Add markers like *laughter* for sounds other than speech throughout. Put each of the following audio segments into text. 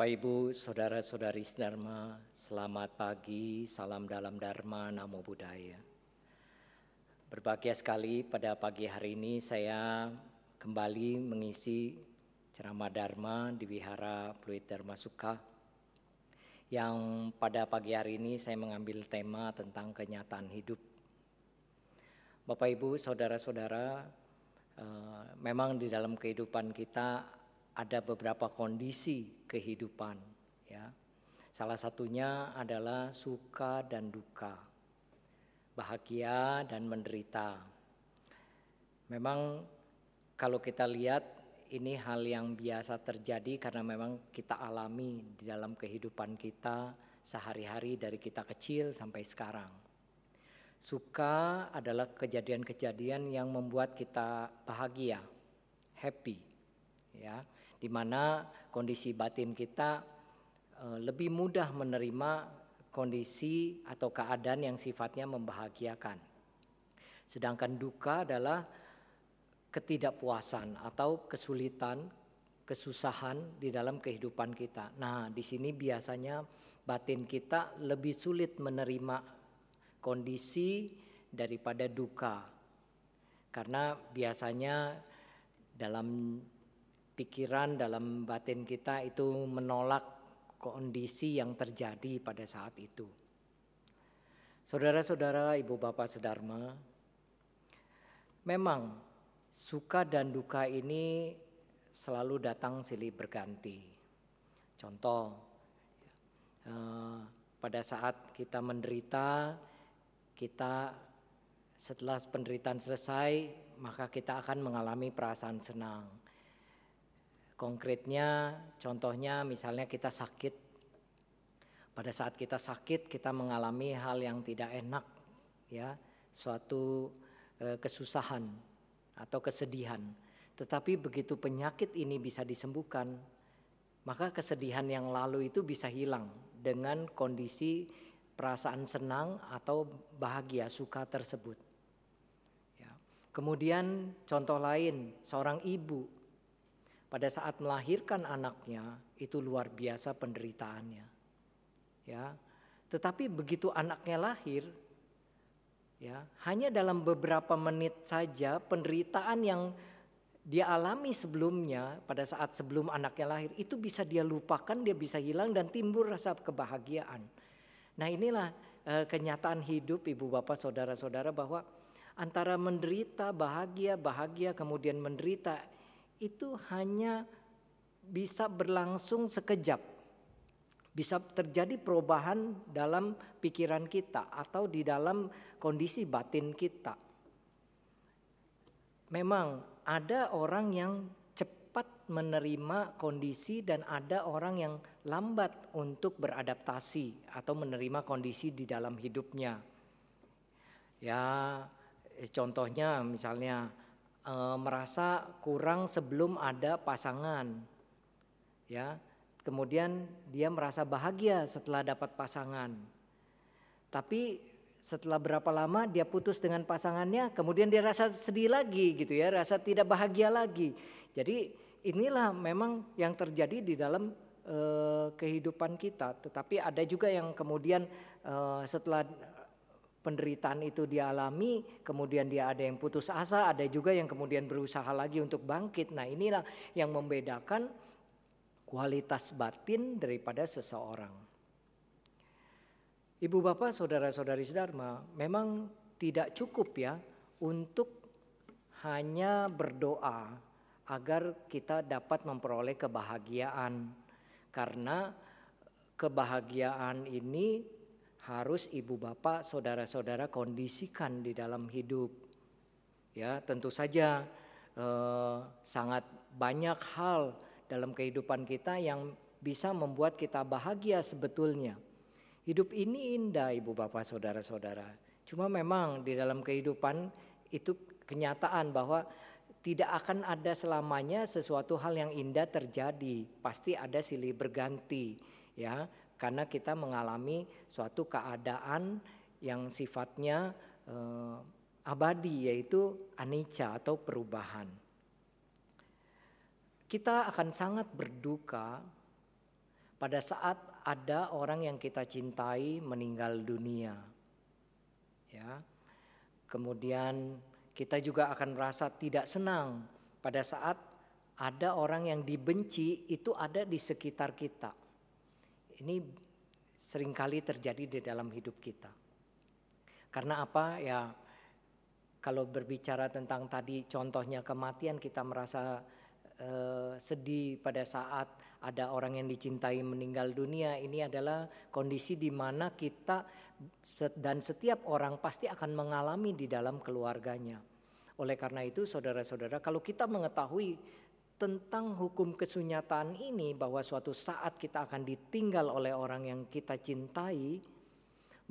Bapak Ibu, Saudara-saudari Dharma, selamat pagi, salam dalam Dharma, Namo Buddhaya. Berbahagia sekali pada pagi hari ini saya kembali mengisi ceramah Dharma di Wihara Pluit Dharma Sukha yang pada pagi hari ini saya mengambil tema tentang kenyataan hidup. Bapak Ibu, Saudara-saudara, eh, memang di dalam kehidupan kita ada beberapa kondisi kehidupan ya. Salah satunya adalah suka dan duka. Bahagia dan menderita. Memang kalau kita lihat ini hal yang biasa terjadi karena memang kita alami di dalam kehidupan kita sehari-hari dari kita kecil sampai sekarang. Suka adalah kejadian-kejadian yang membuat kita bahagia, happy, ya di mana kondisi batin kita eh, lebih mudah menerima kondisi atau keadaan yang sifatnya membahagiakan. Sedangkan duka adalah ketidakpuasan atau kesulitan, kesusahan di dalam kehidupan kita. Nah, di sini biasanya batin kita lebih sulit menerima kondisi daripada duka. Karena biasanya dalam pikiran dalam batin kita itu menolak kondisi yang terjadi pada saat itu. Saudara-saudara, ibu bapak sedharma, memang suka dan duka ini selalu datang silih berganti. Contoh, eh, pada saat kita menderita, kita setelah penderitaan selesai, maka kita akan mengalami perasaan senang. Konkretnya, contohnya misalnya kita sakit. Pada saat kita sakit, kita mengalami hal yang tidak enak, ya, suatu e, kesusahan atau kesedihan. Tetapi begitu penyakit ini bisa disembuhkan, maka kesedihan yang lalu itu bisa hilang dengan kondisi perasaan senang atau bahagia suka tersebut. Ya. Kemudian contoh lain, seorang ibu pada saat melahirkan anaknya itu luar biasa penderitaannya. Ya. Tetapi begitu anaknya lahir ya, hanya dalam beberapa menit saja penderitaan yang dia alami sebelumnya pada saat sebelum anaknya lahir itu bisa dia lupakan, dia bisa hilang dan timbul rasa kebahagiaan. Nah, inilah e, kenyataan hidup Ibu Bapak Saudara-saudara bahwa antara menderita, bahagia, bahagia kemudian menderita itu hanya bisa berlangsung sekejap. Bisa terjadi perubahan dalam pikiran kita atau di dalam kondisi batin kita. Memang ada orang yang cepat menerima kondisi dan ada orang yang lambat untuk beradaptasi atau menerima kondisi di dalam hidupnya. Ya, contohnya misalnya e, merasa kurang sebelum ada pasangan. Ya. Kemudian dia merasa bahagia setelah dapat pasangan. Tapi setelah berapa lama dia putus dengan pasangannya, kemudian dia rasa sedih lagi gitu ya, rasa tidak bahagia lagi. Jadi inilah memang yang terjadi di dalam e, kehidupan kita. Tetapi ada juga yang kemudian e, setelah penderitaan itu dia alami, kemudian dia ada yang putus asa, ada juga yang kemudian berusaha lagi untuk bangkit. Nah, inilah yang membedakan kualitas batin daripada seseorang. Ibu bapak, saudara-saudari sedharma, memang tidak cukup ya untuk hanya berdoa agar kita dapat memperoleh kebahagiaan. Karena kebahagiaan ini harus ibu bapak, saudara-saudara kondisikan di dalam hidup. Ya, tentu saja eh, sangat banyak hal dalam kehidupan kita yang bisa membuat kita bahagia sebetulnya. Hidup ini indah ibu bapak, saudara-saudara. Cuma memang di dalam kehidupan itu kenyataan bahwa tidak akan ada selamanya sesuatu hal yang indah terjadi. Pasti ada silih berganti, ya karena kita mengalami suatu keadaan yang sifatnya eh, abadi yaitu anicca atau perubahan. Kita akan sangat berduka pada saat ada orang yang kita cintai meninggal dunia. Ya. Kemudian kita juga akan merasa tidak senang pada saat ada orang yang dibenci itu ada di sekitar kita. Ini sering kali terjadi di dalam hidup kita. Karena apa? Ya kalau berbicara tentang tadi contohnya kematian kita merasa uh, sedih pada saat ada orang yang dicintai meninggal dunia. Ini adalah kondisi di mana kita dan setiap orang pasti akan mengalami di dalam keluarganya. Oleh karena itu saudara-saudara kalau kita mengetahui tentang hukum kesunyataan ini bahwa suatu saat kita akan ditinggal oleh orang yang kita cintai,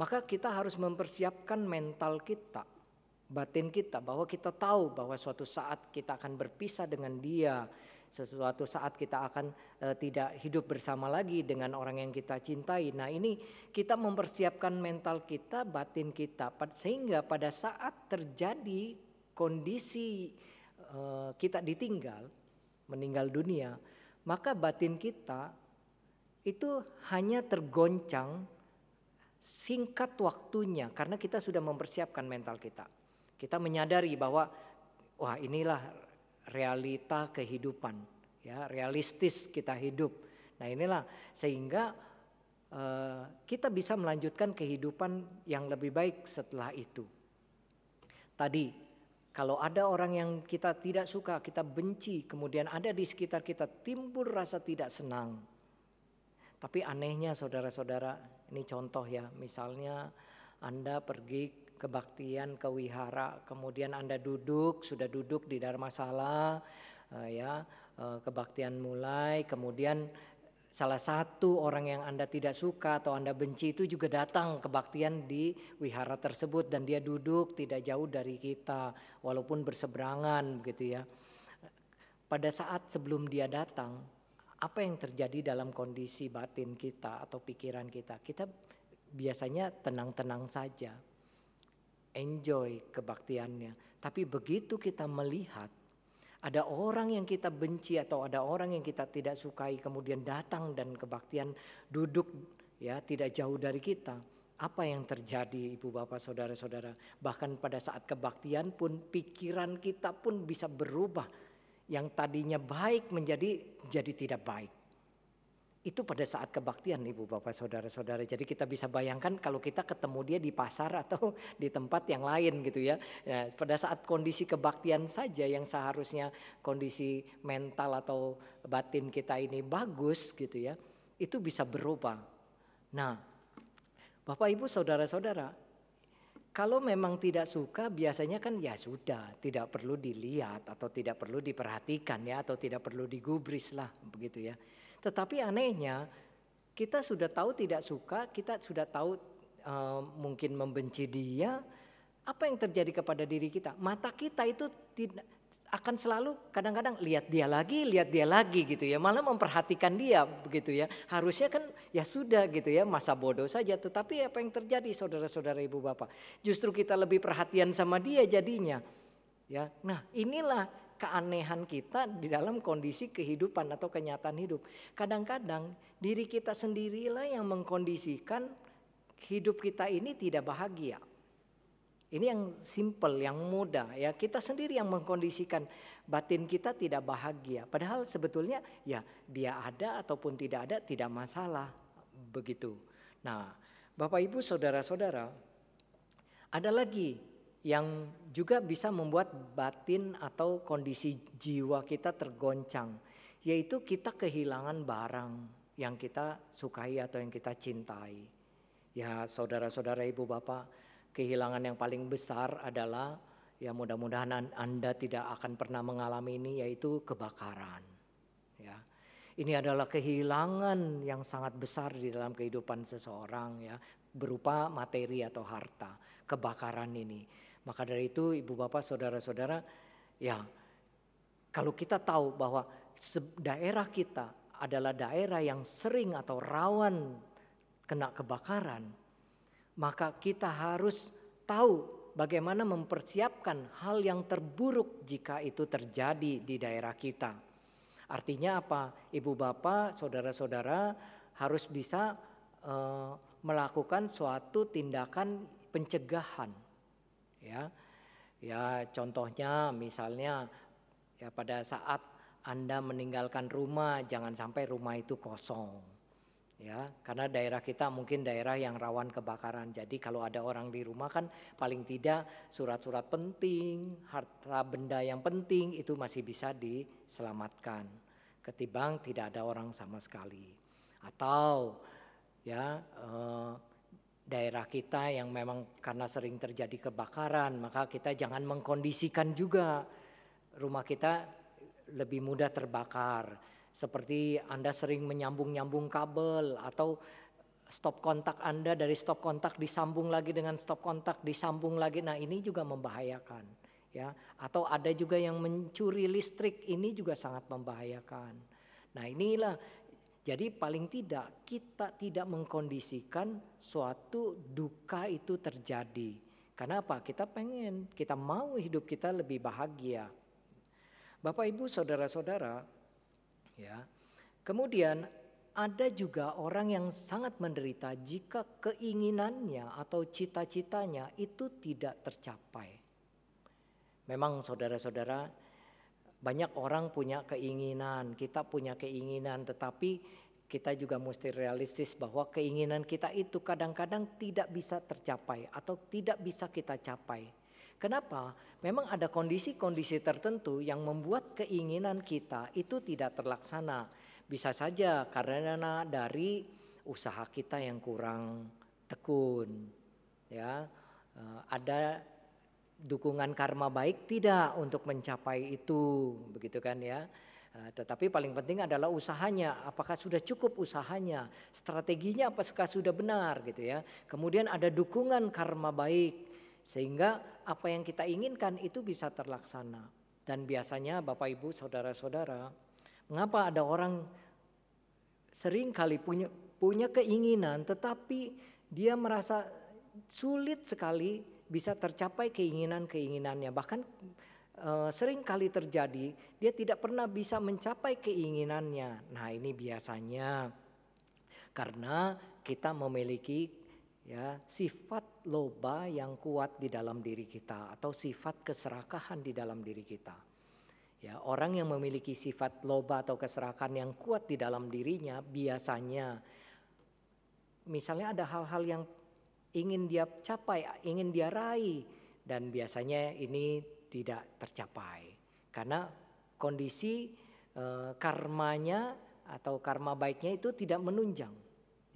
maka kita harus mempersiapkan mental kita, batin kita bahwa kita tahu bahwa suatu saat kita akan berpisah dengan dia, sesuatu saat kita akan e, tidak hidup bersama lagi dengan orang yang kita cintai. Nah, ini kita mempersiapkan mental kita, batin kita sehingga pada saat terjadi kondisi e, kita ditinggal, meninggal dunia, maka batin kita itu hanya tergoncang singkat waktunya karena kita sudah mempersiapkan mental kita. Kita menyadari bahwa wah inilah realita kehidupan, ya realistis kita hidup. Nah inilah sehingga uh, kita bisa melanjutkan kehidupan yang lebih baik setelah itu. Tadi kalau ada orang yang kita tidak suka, kita benci, kemudian ada di sekitar kita timbul rasa tidak senang. Tapi anehnya saudara-saudara, ini contoh ya, misalnya Anda pergi kebaktian ke wihara, kemudian Anda duduk, sudah duduk di Dharma Sala, uh, ya, uh, kebaktian mulai, kemudian salah satu orang yang Anda tidak suka atau Anda benci itu juga datang kebaktian di wihara tersebut dan dia duduk tidak jauh dari kita walaupun berseberangan gitu ya. Pada saat sebelum dia datang, apa yang terjadi dalam kondisi batin kita atau pikiran kita? Kita biasanya tenang-tenang saja enjoy kebaktiannya. Tapi begitu kita melihat ada orang yang kita benci atau ada orang yang kita tidak sukai kemudian datang dan kebaktian duduk ya tidak jauh dari kita. Apa yang terjadi Ibu Bapak Saudara-saudara? Bahkan pada saat kebaktian pun pikiran kita pun bisa berubah. Yang tadinya baik menjadi jadi tidak baik. Itu pada saat kebaktian ibu bapak saudara-saudara. Jadi kita bisa bayangkan kalau kita ketemu dia di pasar atau *laughs* di tempat yang lain gitu ya. ya. Pada saat kondisi kebaktian saja yang seharusnya kondisi mental atau batin kita ini bagus gitu ya. Itu bisa berubah. Nah bapak ibu saudara-saudara kalau memang tidak suka biasanya kan ya sudah tidak perlu dilihat atau tidak perlu diperhatikan ya atau tidak perlu digubris lah begitu ya. Tetapi anehnya kita sudah tahu tidak suka, kita sudah tahu uh, mungkin membenci dia, apa yang terjadi kepada diri kita? Mata kita itu tidak akan selalu kadang-kadang lihat dia lagi, lihat dia lagi gitu ya. Malah memperhatikan dia begitu ya. Harusnya kan ya sudah gitu ya, masa bodoh saja. Tetapi apa yang terjadi saudara-saudara ibu bapak? Justru kita lebih perhatian sama dia jadinya. Ya, nah inilah keanehan kita di dalam kondisi kehidupan atau kenyataan hidup. Kadang-kadang diri kita sendirilah yang mengkondisikan hidup kita ini tidak bahagia. Ini yang simple, yang mudah ya. Kita sendiri yang mengkondisikan batin kita tidak bahagia. Padahal sebetulnya ya dia ada ataupun tidak ada tidak masalah begitu. Nah, Bapak Ibu saudara-saudara, ada lagi yang juga bisa membuat batin atau kondisi jiwa kita tergoncang, yaitu kita kehilangan barang yang kita sukai atau yang kita cintai. Ya, saudara-saudara, ibu bapak, kehilangan yang paling besar adalah ya mudah-mudahan Anda tidak akan pernah mengalami ini yaitu kebakaran. Ya. Ini adalah kehilangan yang sangat besar di dalam kehidupan seseorang ya, berupa materi atau harta. Kebakaran ini maka dari itu ibu bapak saudara-saudara ya kalau kita tahu bahwa daerah kita adalah daerah yang sering atau rawan kena kebakaran, maka kita harus tahu bagaimana mempersiapkan hal yang terburuk jika itu terjadi di daerah kita. Artinya apa? Ibu bapak, saudara-saudara harus bisa uh, melakukan suatu tindakan pencegahan. Ya. Ya, contohnya misalnya ya pada saat Anda meninggalkan rumah jangan sampai rumah itu kosong. Ya karena daerah kita mungkin daerah yang rawan kebakaran. Jadi kalau ada orang di rumah kan paling tidak surat-surat penting harta benda yang penting itu masih bisa diselamatkan. Ketimbang tidak ada orang sama sekali. Atau ya eh, daerah kita yang memang karena sering terjadi kebakaran maka kita jangan mengkondisikan juga rumah kita lebih mudah terbakar seperti Anda sering menyambung-nyambung kabel atau stop kontak Anda dari stop kontak disambung lagi dengan stop kontak disambung lagi. Nah, ini juga membahayakan ya. Atau ada juga yang mencuri listrik, ini juga sangat membahayakan. Nah, inilah jadi paling tidak kita tidak mengkondisikan suatu duka itu terjadi. Karena apa? Kita pengen, kita mau hidup kita lebih bahagia. Bapak Ibu, saudara-saudara, ya. Kemudian ada juga orang yang sangat menderita jika keinginannya atau cita-citanya itu tidak tercapai. Memang saudara-saudara banyak orang punya keinginan, kita punya keinginan tetapi kita juga mesti realistis bahwa keinginan kita itu kadang-kadang tidak bisa tercapai atau tidak bisa kita capai. Kenapa? Memang ada kondisi-kondisi tertentu yang membuat keinginan kita itu tidak terlaksana. Bisa saja karena dari usaha kita yang kurang tekun. Ya, eh, ada dukungan karma baik tidak untuk mencapai itu, begitu kan ya? Eh, tetapi paling penting adalah usahanya, apakah sudah cukup usahanya, strateginya apakah sudah benar gitu ya. Kemudian ada dukungan karma baik sehingga apa yang kita inginkan itu bisa terlaksana. Dan biasanya Bapak Ibu saudara-saudara, mengapa ada orang sering kali punya punya keinginan tetapi dia merasa sulit sekali bisa tercapai keinginan-keinginannya. Bahkan e, sering kali terjadi dia tidak pernah bisa mencapai keinginannya. Nah, ini biasanya karena kita memiliki ya sifat loba yang kuat di dalam diri kita atau sifat keserakahan di dalam diri kita. Ya, orang yang memiliki sifat loba atau keserakahan yang kuat di dalam dirinya biasanya misalnya ada hal-hal yang ingin dia capai, ingin dia raih dan biasanya ini tidak tercapai karena kondisi e, karmanya atau karma baiknya itu tidak menunjang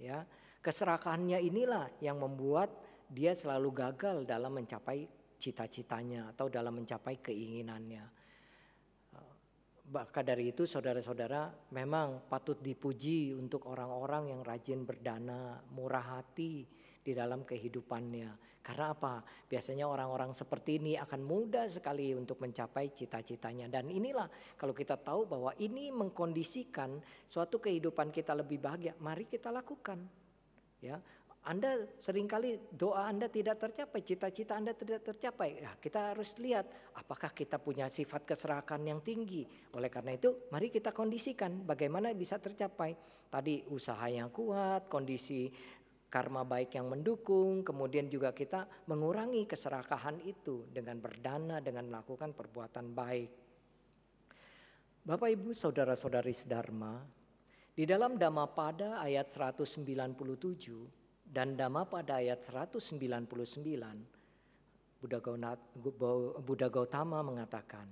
ya Keserakahannya inilah yang membuat dia selalu gagal dalam mencapai cita-citanya atau dalam mencapai keinginannya. Maka dari itu saudara-saudara memang patut dipuji untuk orang-orang yang rajin berdana, murah hati di dalam kehidupannya. Karena apa? Biasanya orang-orang seperti ini akan mudah sekali untuk mencapai cita-citanya. Dan inilah kalau kita tahu bahwa ini mengkondisikan suatu kehidupan kita lebih bahagia, mari kita lakukan. Ya, anda sering kali doa Anda tidak tercapai, cita-cita Anda tidak tercapai. Ya, kita harus lihat apakah kita punya sifat keserakahan yang tinggi. Oleh karena itu, mari kita kondisikan bagaimana bisa tercapai. Tadi usaha yang kuat, kondisi karma baik yang mendukung, kemudian juga kita mengurangi keserakahan itu dengan berdana, dengan melakukan perbuatan baik. Bapak Ibu, saudara-saudari sedharma, di dalam Dhammapada ayat 197 dan Dhammapada ayat 199 Buddha Gautama mengatakan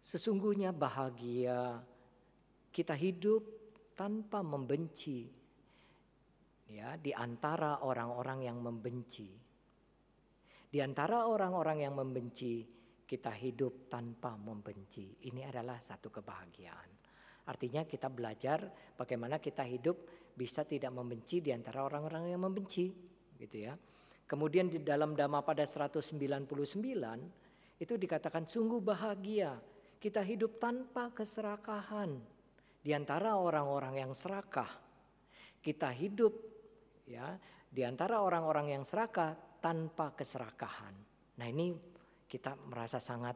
sesungguhnya bahagia kita hidup tanpa membenci ya di antara orang-orang yang membenci di antara orang-orang yang membenci kita hidup tanpa membenci ini adalah satu kebahagiaan Artinya kita belajar bagaimana kita hidup bisa tidak membenci di antara orang-orang yang membenci, gitu ya. Kemudian di dalam pada 199 itu dikatakan sungguh bahagia kita hidup tanpa keserakahan di antara orang-orang yang serakah. Kita hidup ya di antara orang-orang yang serakah tanpa keserakahan. Nah, ini kita merasa sangat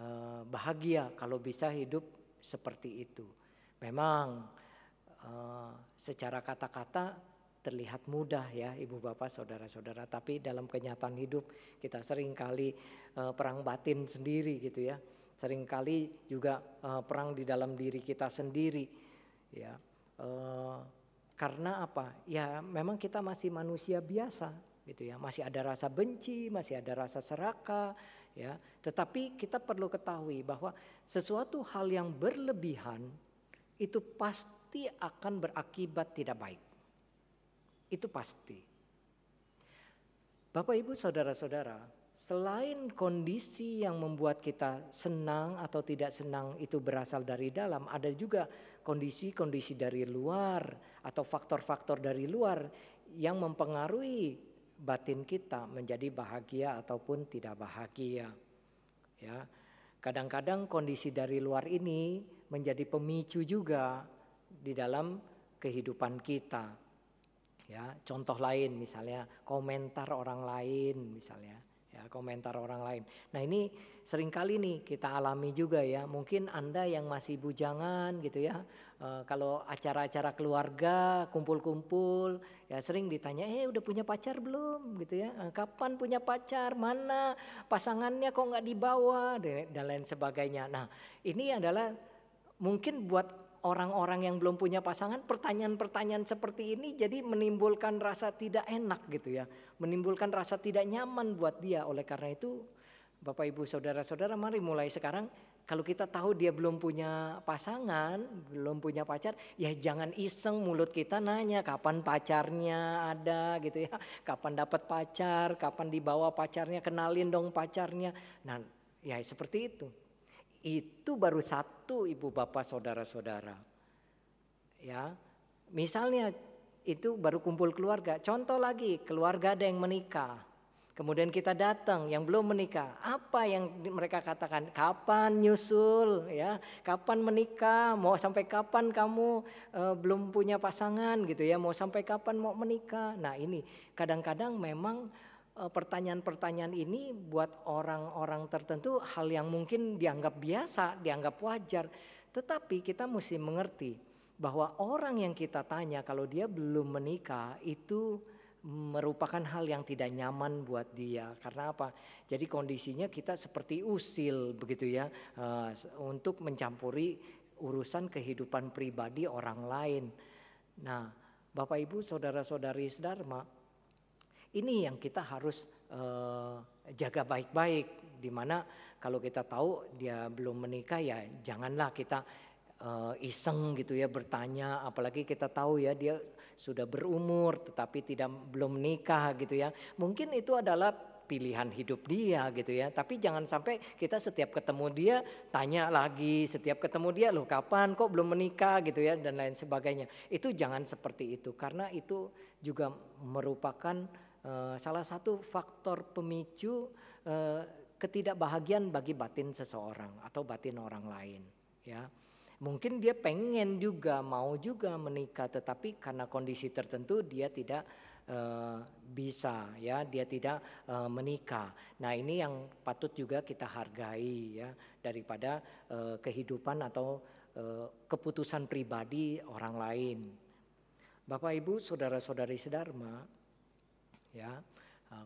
uh, bahagia kalau bisa hidup seperti itu. Memang uh, secara kata-kata terlihat mudah ya ibu bapak saudara-saudara tapi dalam kenyataan hidup kita sering kali uh, perang batin sendiri gitu ya sering kali juga uh, perang di dalam diri kita sendiri ya uh, karena apa? Ya memang kita masih manusia biasa gitu ya. Masih ada rasa benci masih ada rasa serakah ya. Tetapi kita perlu ketahui bahwa sesuatu hal yang berlebihan itu pasti akan berakibat tidak baik. Itu pasti. Bapak Ibu saudara-saudara, selain kondisi yang membuat kita senang atau tidak senang itu berasal dari dalam, ada juga kondisi-kondisi dari luar atau faktor-faktor dari luar yang mempengaruhi batin kita menjadi bahagia ataupun tidak bahagia. Ya. Kadang-kadang kondisi dari luar ini menjadi pemicu juga di dalam kehidupan kita. Ya, contoh lain misalnya komentar orang lain misalnya, ya komentar orang lain. Nah ini sering kali nih kita alami juga ya. Mungkin anda yang masih bujangan gitu ya, e, kalau acara-acara keluarga kumpul-kumpul, ya sering ditanya, eh udah punya pacar belum gitu ya? Eh, kapan punya pacar? Mana pasangannya kok nggak dibawa dan lain sebagainya. Nah ini adalah mungkin buat orang-orang yang belum punya pasangan pertanyaan-pertanyaan seperti ini jadi menimbulkan rasa tidak enak gitu ya. Menimbulkan rasa tidak nyaman buat dia. Oleh karena itu Bapak Ibu Saudara-saudara mari mulai sekarang kalau kita tahu dia belum punya pasangan, belum punya pacar, ya jangan iseng mulut kita nanya kapan pacarnya ada gitu ya. Kapan dapat pacar, kapan dibawa pacarnya, kenalin dong pacarnya. Nah, ya seperti itu. Itu baru satu ibu bapak saudara-saudara. Ya, misalnya itu baru kumpul keluarga. Contoh lagi, keluarga ada yang menikah. Kemudian kita datang yang belum menikah. Apa yang mereka katakan? Kapan nyusul ya? Kapan menikah? Mau sampai kapan kamu uh, belum punya pasangan gitu ya? Mau sampai kapan mau menikah? Nah, ini kadang-kadang memang Eh, pertanyaan-pertanyaan ini buat orang-orang tertentu hal yang mungkin dianggap biasa, dianggap wajar. Tetapi kita mesti mengerti bahwa orang yang kita tanya kalau dia belum menikah itu merupakan hal yang tidak nyaman buat dia. Karena apa? Jadi kondisinya kita seperti usil begitu ya uh, untuk mencampuri urusan kehidupan pribadi orang lain. Nah, Bapak Ibu, saudara-saudari sedharma, ini yang kita harus uh, jaga baik-baik. Di mana kalau kita tahu dia belum menikah ya janganlah kita uh, iseng gitu ya bertanya. Apalagi kita tahu ya dia sudah berumur tetapi tidak belum menikah gitu ya. Mungkin itu adalah pilihan hidup dia gitu ya. Tapi jangan sampai kita setiap ketemu dia tanya lagi, setiap ketemu dia loh kapan kok belum menikah gitu ya dan lain sebagainya. Itu jangan seperti itu karena itu juga merupakan Eh, salah satu faktor pemicu uh, ketidakbahagiaan bagi batin seseorang atau batin orang lain ya mungkin dia pengen juga mau juga menikah tetapi karena kondisi tertentu dia tidak uh, bisa ya. Dia tidak uh, menikah. Nah ini yang patut juga kita hargai ya daripada uh, kehidupan atau keputusan pribadi orang lain. Bapak Ibu saudara-saudari sedharma ya.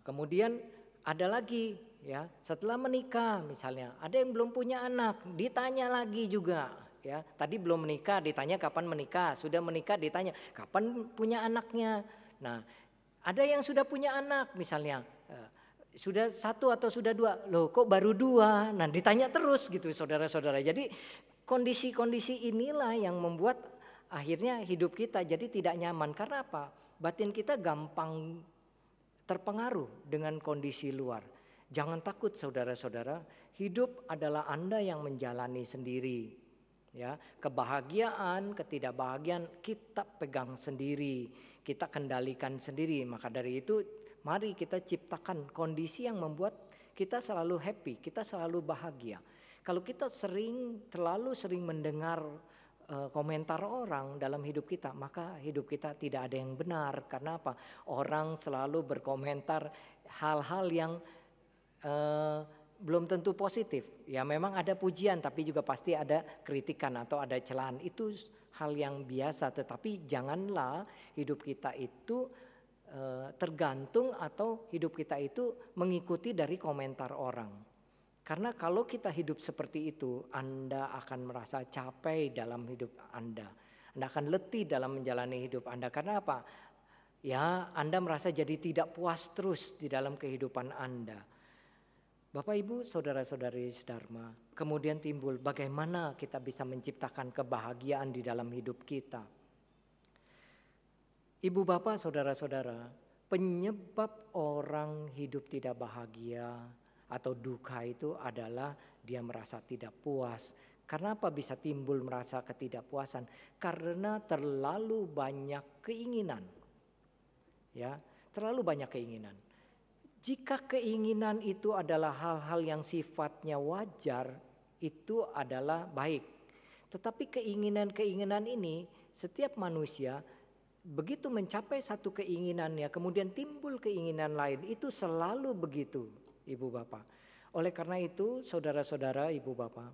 Kemudian ada lagi ya, setelah menikah misalnya, ada yang belum punya anak, ditanya lagi juga ya. Tadi belum menikah, ditanya kapan menikah, sudah menikah ditanya kapan punya anaknya. Nah, ada yang sudah punya anak misalnya eh, sudah satu atau sudah dua, loh kok baru dua? Nah ditanya terus gitu saudara-saudara. Jadi kondisi-kondisi inilah yang membuat akhirnya hidup kita jadi tidak nyaman. Karena apa? Batin kita gampang terpengaruh dengan kondisi luar. Jangan takut saudara-saudara, hidup adalah Anda yang menjalani sendiri. Ya, kebahagiaan, ketidakbahagiaan kita pegang sendiri, kita kendalikan sendiri. Maka dari itu, mari kita ciptakan kondisi yang membuat kita selalu happy, kita selalu bahagia. Kalau kita sering terlalu sering mendengar Eh, komentar orang dalam hidup kita, maka hidup kita tidak ada yang benar. Karena apa? Orang selalu berkomentar hal-hal yang uh, belum tentu positif. Ya memang ada pujian, tapi juga pasti ada kritikan atau ada celaan. Itu hal yang biasa, tetapi janganlah hidup kita itu eh, tergantung atau hidup kita itu mengikuti dari komentar orang. Karena kalau kita hidup seperti itu, Anda akan merasa capek dalam hidup Anda. Anda akan letih dalam menjalani hidup Anda. Karena apa? Ya, Anda merasa jadi tidak puas terus di dalam kehidupan Anda. Bapak Ibu, saudara-saudari Dharma, kemudian timbul bagaimana kita bisa menciptakan kebahagiaan di dalam hidup kita. Ibu bapak, saudara-saudara, penyebab orang hidup tidak bahagia atau duka itu adalah dia merasa tidak puas. Karena apa bisa timbul merasa ketidakpuasan? Karena terlalu banyak keinginan. Ya, terlalu banyak keinginan. Jika keinginan itu adalah hal-hal yang sifatnya wajar, itu adalah baik. Tetapi keinginan-keinginan ini setiap manusia begitu mencapai satu keinginannya, kemudian timbul keinginan lain, itu selalu begitu, Ibu Bapak. Oleh karena itu, saudara-saudara, Ibu Bapak,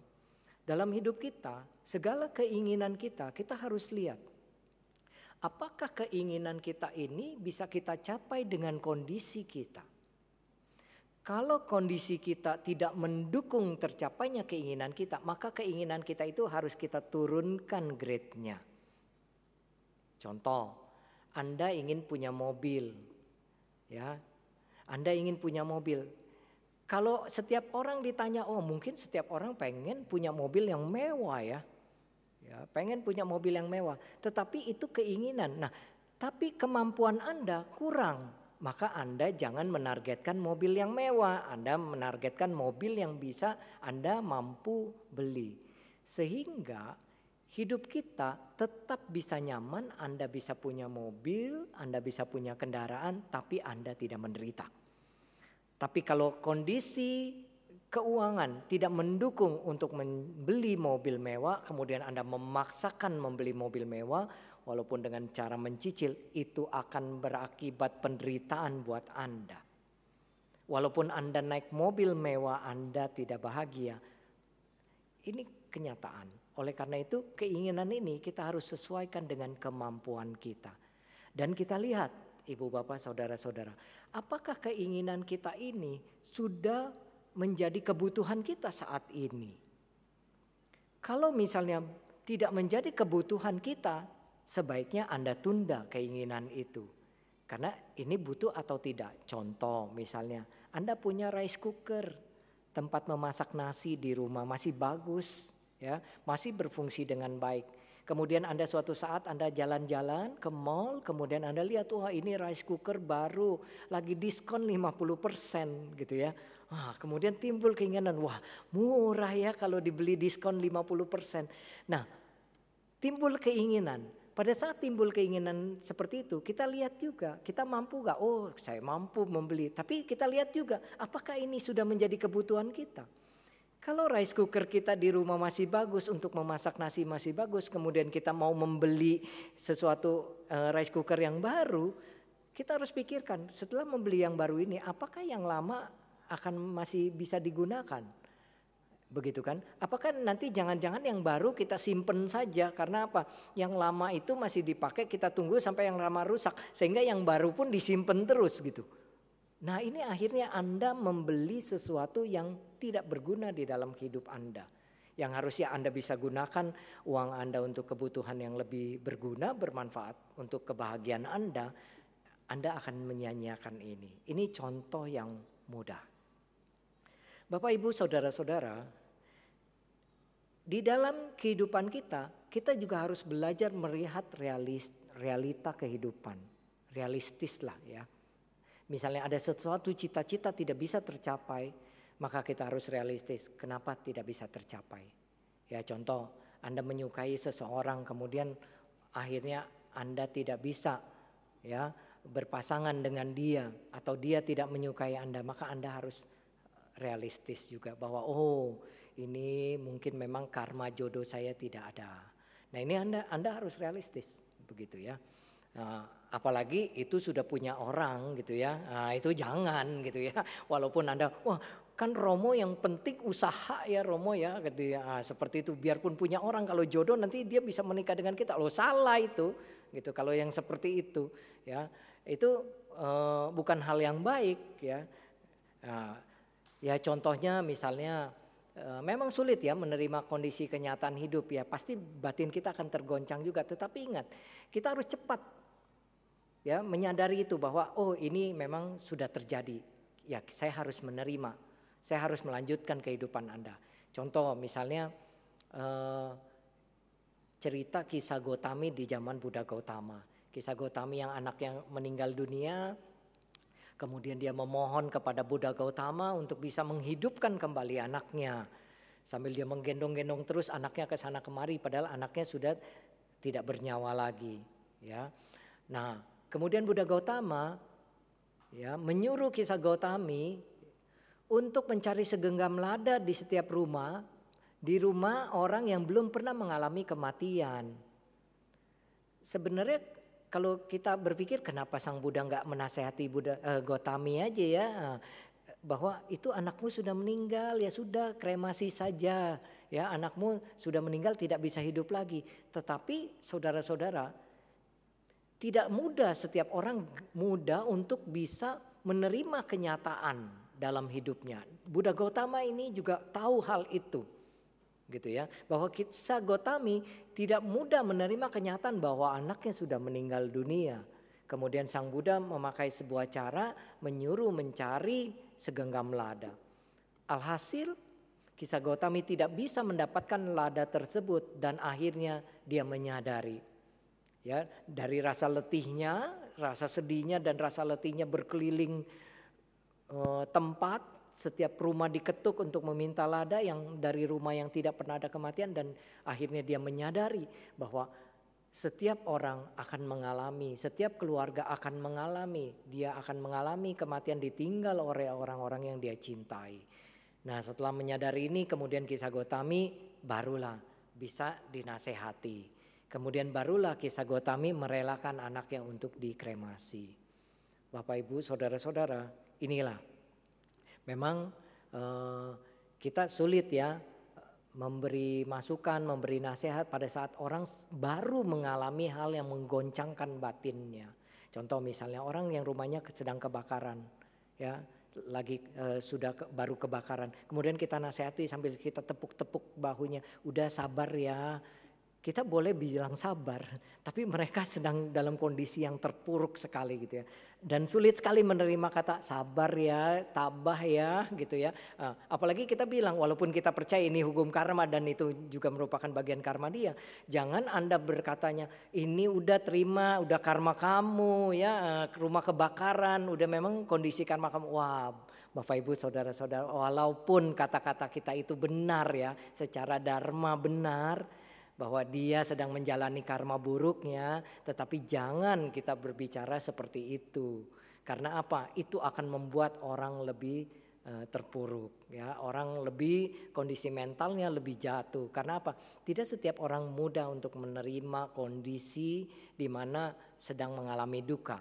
dalam hidup kita, segala keinginan kita, kita harus lihat apakah keinginan kita ini bisa kita capai dengan kondisi kita. Kalau kondisi kita tidak mendukung tercapainya keinginan kita, maka keinginan kita itu harus kita turunkan grade-nya. Contoh, Anda ingin punya mobil, ya, Anda ingin punya mobil. Kalau setiap orang ditanya, oh mungkin setiap orang pengen punya mobil yang mewah ya, ya, pengen punya mobil yang mewah. Tetapi itu keinginan. Nah, tapi kemampuan Anda kurang maka Anda jangan menargetkan mobil yang mewah, Anda menargetkan mobil yang bisa Anda mampu beli. Sehingga hidup kita tetap bisa nyaman, Anda bisa punya mobil, Anda bisa punya kendaraan, tapi Anda tidak menderita. Tapi kalau kondisi keuangan tidak mendukung untuk membeli mobil mewah, kemudian Anda memaksakan membeli mobil mewah, walaupun dengan cara mencicil itu akan berakibat penderitaan buat Anda. Walaupun Anda naik mobil mewah Anda tidak bahagia. Ini kenyataan. Oleh karena itu keinginan ini kita harus sesuaikan dengan kemampuan kita. Dan kita lihat ibu bapak saudara-saudara. Apakah keinginan kita ini sudah menjadi kebutuhan kita saat ini? Kalau misalnya tidak menjadi kebutuhan kita, sebaiknya Anda tunda keinginan itu. Karena ini butuh atau tidak. Contoh misalnya Anda punya rice cooker, tempat memasak nasi di rumah masih bagus, ya, masih berfungsi dengan baik. Kemudian Anda suatu saat Anda jalan-jalan ke mall, kemudian Anda lihat wah ini rice cooker baru lagi diskon 50% gitu ya. Wah, kemudian timbul keinginan, wah murah ya kalau dibeli diskon 50%. Nah, timbul keinginan pada saat timbul keinginan seperti itu, kita lihat juga, kita mampu gak? Oh, saya mampu membeli. Tapi kita lihat juga, apakah ini sudah menjadi kebutuhan kita? Kalau rice cooker kita di rumah masih bagus untuk memasak nasi masih bagus, kemudian kita mau membeli sesuatu uh, rice cooker yang baru, kita harus pikirkan setelah membeli yang baru ini, apakah yang lama akan masih bisa digunakan? Begitu kan? Apakah nanti jangan-jangan yang baru kita simpen saja karena apa? Yang lama itu masih dipakai kita tunggu sampai yang lama rusak sehingga yang baru pun disimpan terus gitu. Nah, ini akhirnya Anda membeli sesuatu yang tidak berguna di dalam hidup Anda. Yang harusnya Anda bisa gunakan uang Anda untuk kebutuhan yang lebih berguna, bermanfaat untuk kebahagiaan Anda, Anda akan menyanyiakan ini. Ini contoh yang mudah. Bapak, Ibu, saudara-saudara, di dalam kehidupan kita, kita juga harus belajar melihat realis, realita kehidupan. Realistis lah ya. Misalnya ada sesuatu cita-cita tidak bisa tercapai, maka kita harus realistis. Kenapa tidak bisa tercapai? Ya contoh, Anda menyukai seseorang kemudian akhirnya Anda tidak bisa ya berpasangan dengan dia atau dia tidak menyukai Anda, maka Anda harus realistis juga bahwa oh ini mungkin memang karma jodoh saya tidak ada. Nah ini Anda, anda harus realistis begitu ya. Nah, apalagi itu sudah punya orang gitu ya. Nah, itu jangan gitu ya. *laughs* Walaupun Anda wah kan Romo yang penting usaha ya Romo ya gitu ya. Nah, seperti itu biarpun punya orang kalau jodoh nanti dia bisa menikah dengan kita. Lo salah itu gitu kalau yang seperti itu ya. Itu uh, bukan hal yang baik ya. Nah, ya contohnya misalnya uh, memang sulit ya menerima kondisi kenyataan hidup ya. Pasti batin kita akan tergoncang juga. Tetapi ingat kita harus cepat ya menyadari itu bahwa oh ini memang sudah terjadi ya saya harus menerima saya harus melanjutkan kehidupan anda contoh misalnya eh, cerita kisah Gotami di zaman Buddha Gautama kisah Gotami yang anak yang meninggal dunia kemudian dia memohon kepada Buddha Gautama untuk bisa menghidupkan kembali anaknya sambil dia menggendong-gendong terus anaknya ke sana kemari padahal anaknya sudah tidak bernyawa lagi ya nah Kemudian Buddha Gautama ya menyuruh kisah Gautami untuk mencari segenggam lada di setiap rumah, di rumah orang yang belum pernah mengalami kematian. Sebenarnya kalau kita berpikir kenapa sang Buddha nggak menasehati Buddha eh, Gautami aja ya bahwa itu anakmu sudah meninggal ya sudah kremasi saja ya anakmu sudah meninggal tidak bisa hidup lagi. Tetapi saudara-saudara tidak mudah setiap orang mudah untuk bisa menerima kenyataan dalam hidupnya. Buddha Gautama ini juga tahu hal itu. Gitu ya, bahwa kisah Gotami tidak mudah menerima kenyataan bahwa anaknya sudah meninggal dunia. Kemudian sang Buddha memakai sebuah cara menyuruh mencari segenggam lada. Alhasil kisah Gotami tidak bisa mendapatkan lada tersebut dan akhirnya dia menyadari ya dari rasa letihnya, rasa sedihnya dan rasa letihnya berkeliling uh, tempat, setiap rumah diketuk untuk meminta lada yang dari rumah yang tidak pernah ada kematian dan akhirnya dia menyadari bahwa setiap orang akan mengalami, setiap keluarga akan mengalami, dia akan mengalami kematian ditinggal oleh orang-orang yang dia cintai. Nah, setelah menyadari ini kemudian kisah Gotami barulah bisa dinasehati. Kemudian barulah kisah Gotami merelakan anaknya untuk dikremasi. Bapak Ibu, saudara-saudara, inilah memang eh, kita sulit ya memberi masukan, memberi nasihat pada saat orang baru mengalami hal yang menggoncangkan batinnya. Contoh misalnya orang yang rumahnya sedang kebakaran, ya lagi uh, sudah ke, baru kebakaran. Kemudian kita nasihati sambil kita tepuk-tepuk bahunya, udah sabar ya, kita boleh bilang sabar, tapi mereka sedang dalam kondisi yang terpuruk sekali gitu ya. Dan sulit sekali menerima kata sabar ya, tabah ya gitu ya. Ah, apalagi kita bilang walaupun kita percaya ini hukum karma dan itu juga merupakan bagian karma dia. Jangan Anda berkatanya ini udah terima, udah karma kamu ya, ah, rumah kebakaran, udah memang kondisi karma kamu. Wah Bapak Ibu saudara-saudara walaupun kata-kata kita itu benar ya, secara dharma benar bahwa dia sedang menjalani karma buruknya, tetapi jangan kita berbicara seperti itu. Karena apa? Itu akan membuat orang lebih uh, terpuruk ya, orang lebih kondisi mentalnya lebih jatuh. Karena apa? Tidak setiap orang mudah untuk menerima kondisi di mana sedang mengalami duka.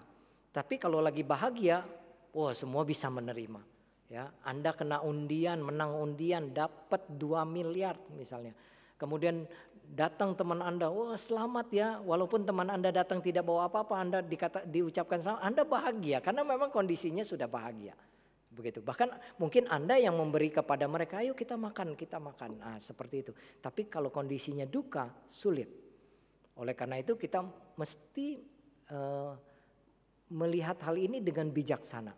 Tapi kalau lagi bahagia, wah semua bisa menerima. Ya, Anda kena undian, menang undian, dapat 2 miliar misalnya. Kemudian datang teman Anda, wah oh, selamat ya. Walaupun teman Anda datang tidak bawa apa-apa, Anda dikata, diucapkan selamat, Anda bahagia karena memang kondisinya sudah bahagia. Begitu. Bahkan mungkin Anda yang memberi kepada mereka, ayo kita makan, kita makan. Nah, seperti itu. Tapi kalau kondisinya duka, sulit. Oleh karena itu kita mesti uh, melihat hal ini dengan bijaksana.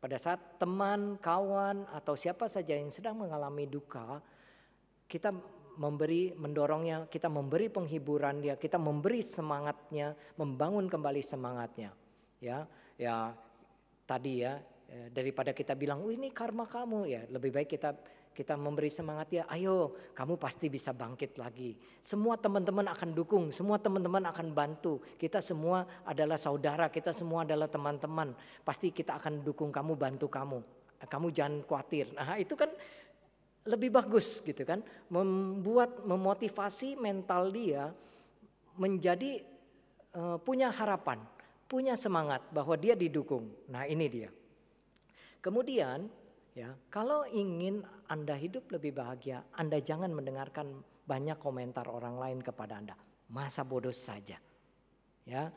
Pada saat teman, kawan, atau siapa saja yang sedang mengalami duka, kita memberi mendorongnya, kita memberi penghiburan dia, kita memberi semangatnya, membangun kembali semangatnya. Ya, ya tadi ya eh, daripada kita bilang, "Oh, ini karma kamu." Ya, lebih baik kita kita memberi semangat ya, ayo kamu pasti bisa bangkit lagi. Semua teman-teman akan dukung, semua teman-teman akan bantu. Kita semua adalah saudara, kita semua adalah teman-teman. Pasti kita akan dukung kamu, bantu kamu. Kamu jangan khawatir. Nah itu kan lebih bagus gitu kan membuat memotivasi mental dia menjadi uh, punya harapan punya semangat bahwa dia didukung. Nah, ini dia. Kemudian, ya, kalau ingin Anda hidup lebih bahagia, Anda jangan mendengarkan banyak komentar orang lain kepada Anda. Masa bodoh saja. Ya,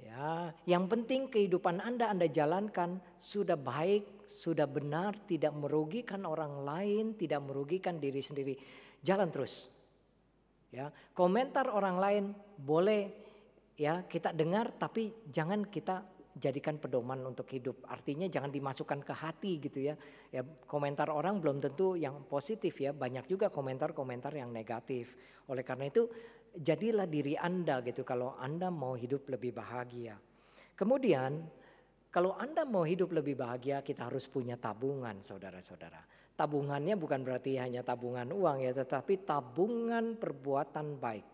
Ya, yang penting kehidupan Anda Anda jalankan sudah baik, sudah benar, tidak merugikan orang lain, tidak merugikan diri sendiri. Jalan terus. Ya, komentar orang lain boleh ya kita dengar tapi jangan kita jadikan pedoman untuk hidup. Artinya jangan dimasukkan ke hati gitu ya. Ya komentar orang belum tentu yang positif ya, banyak juga komentar-komentar yang negatif. Oleh karena itu jadilah diri Anda gitu kalau Anda mau hidup lebih bahagia. Kemudian kalau Anda mau hidup lebih bahagia kita harus punya tabungan saudara-saudara. Tabungannya bukan berarti hanya tabungan uang ya tetapi tabungan perbuatan baik.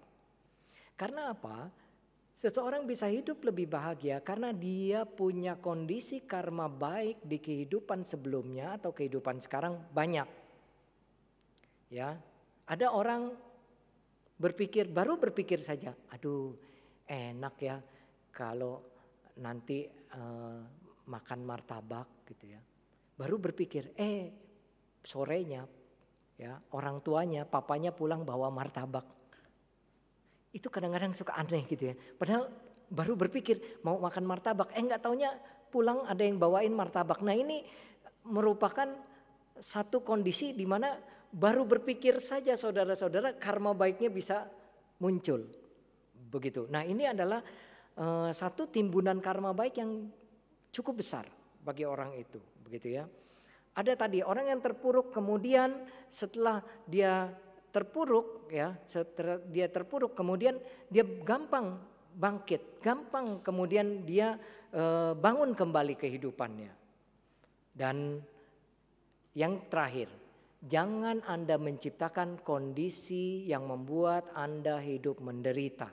Karena apa? Seseorang bisa hidup lebih bahagia karena dia punya kondisi karma baik di kehidupan sebelumnya atau kehidupan sekarang banyak. Ya, ada orang berpikir baru berpikir saja, aduh enak ya kalau nanti uh, makan martabak gitu ya. Baru berpikir, eh sorenya ya orang tuanya, papanya pulang bawa martabak itu kadang-kadang suka aneh gitu ya. Padahal baru berpikir mau makan martabak, eh nggak taunya pulang ada yang bawain martabak. Nah ini merupakan satu kondisi di mana baru berpikir saja saudara-saudara karma baiknya bisa muncul. Begitu. Nah ini adalah uh, satu timbunan karma baik yang cukup besar bagi orang itu. Begitu ya. Ada tadi orang yang terpuruk kemudian setelah dia terpuruk ya, setelah dia terpuruk kemudian dia gampang bangkit, gampang kemudian dia e, bangun kembali kehidupannya. Dan yang terakhir, jangan Anda menciptakan kondisi yang membuat Anda hidup menderita.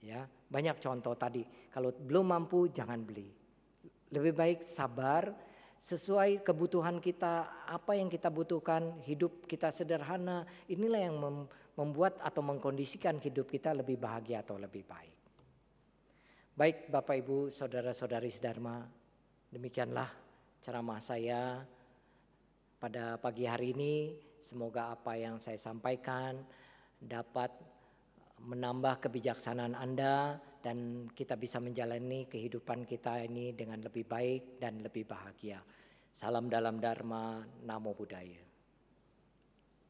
Ya, banyak contoh tadi. Kalau belum mampu jangan beli. Lebih baik sabar, sesuai kebutuhan kita, apa yang kita butuhkan, hidup kita sederhana, inilah yang membuat atau mengkondisikan hidup kita lebih bahagia atau lebih baik. Baik Bapak Ibu, Saudara-saudari Sedharma, demikianlah ceramah saya pada pagi hari ini. Semoga apa yang saya sampaikan dapat menambah kebijaksanaan Anda dan kita bisa menjalani kehidupan kita ini dengan lebih baik dan lebih bahagia. Salam dalam Dharma, Namo Buddhaya.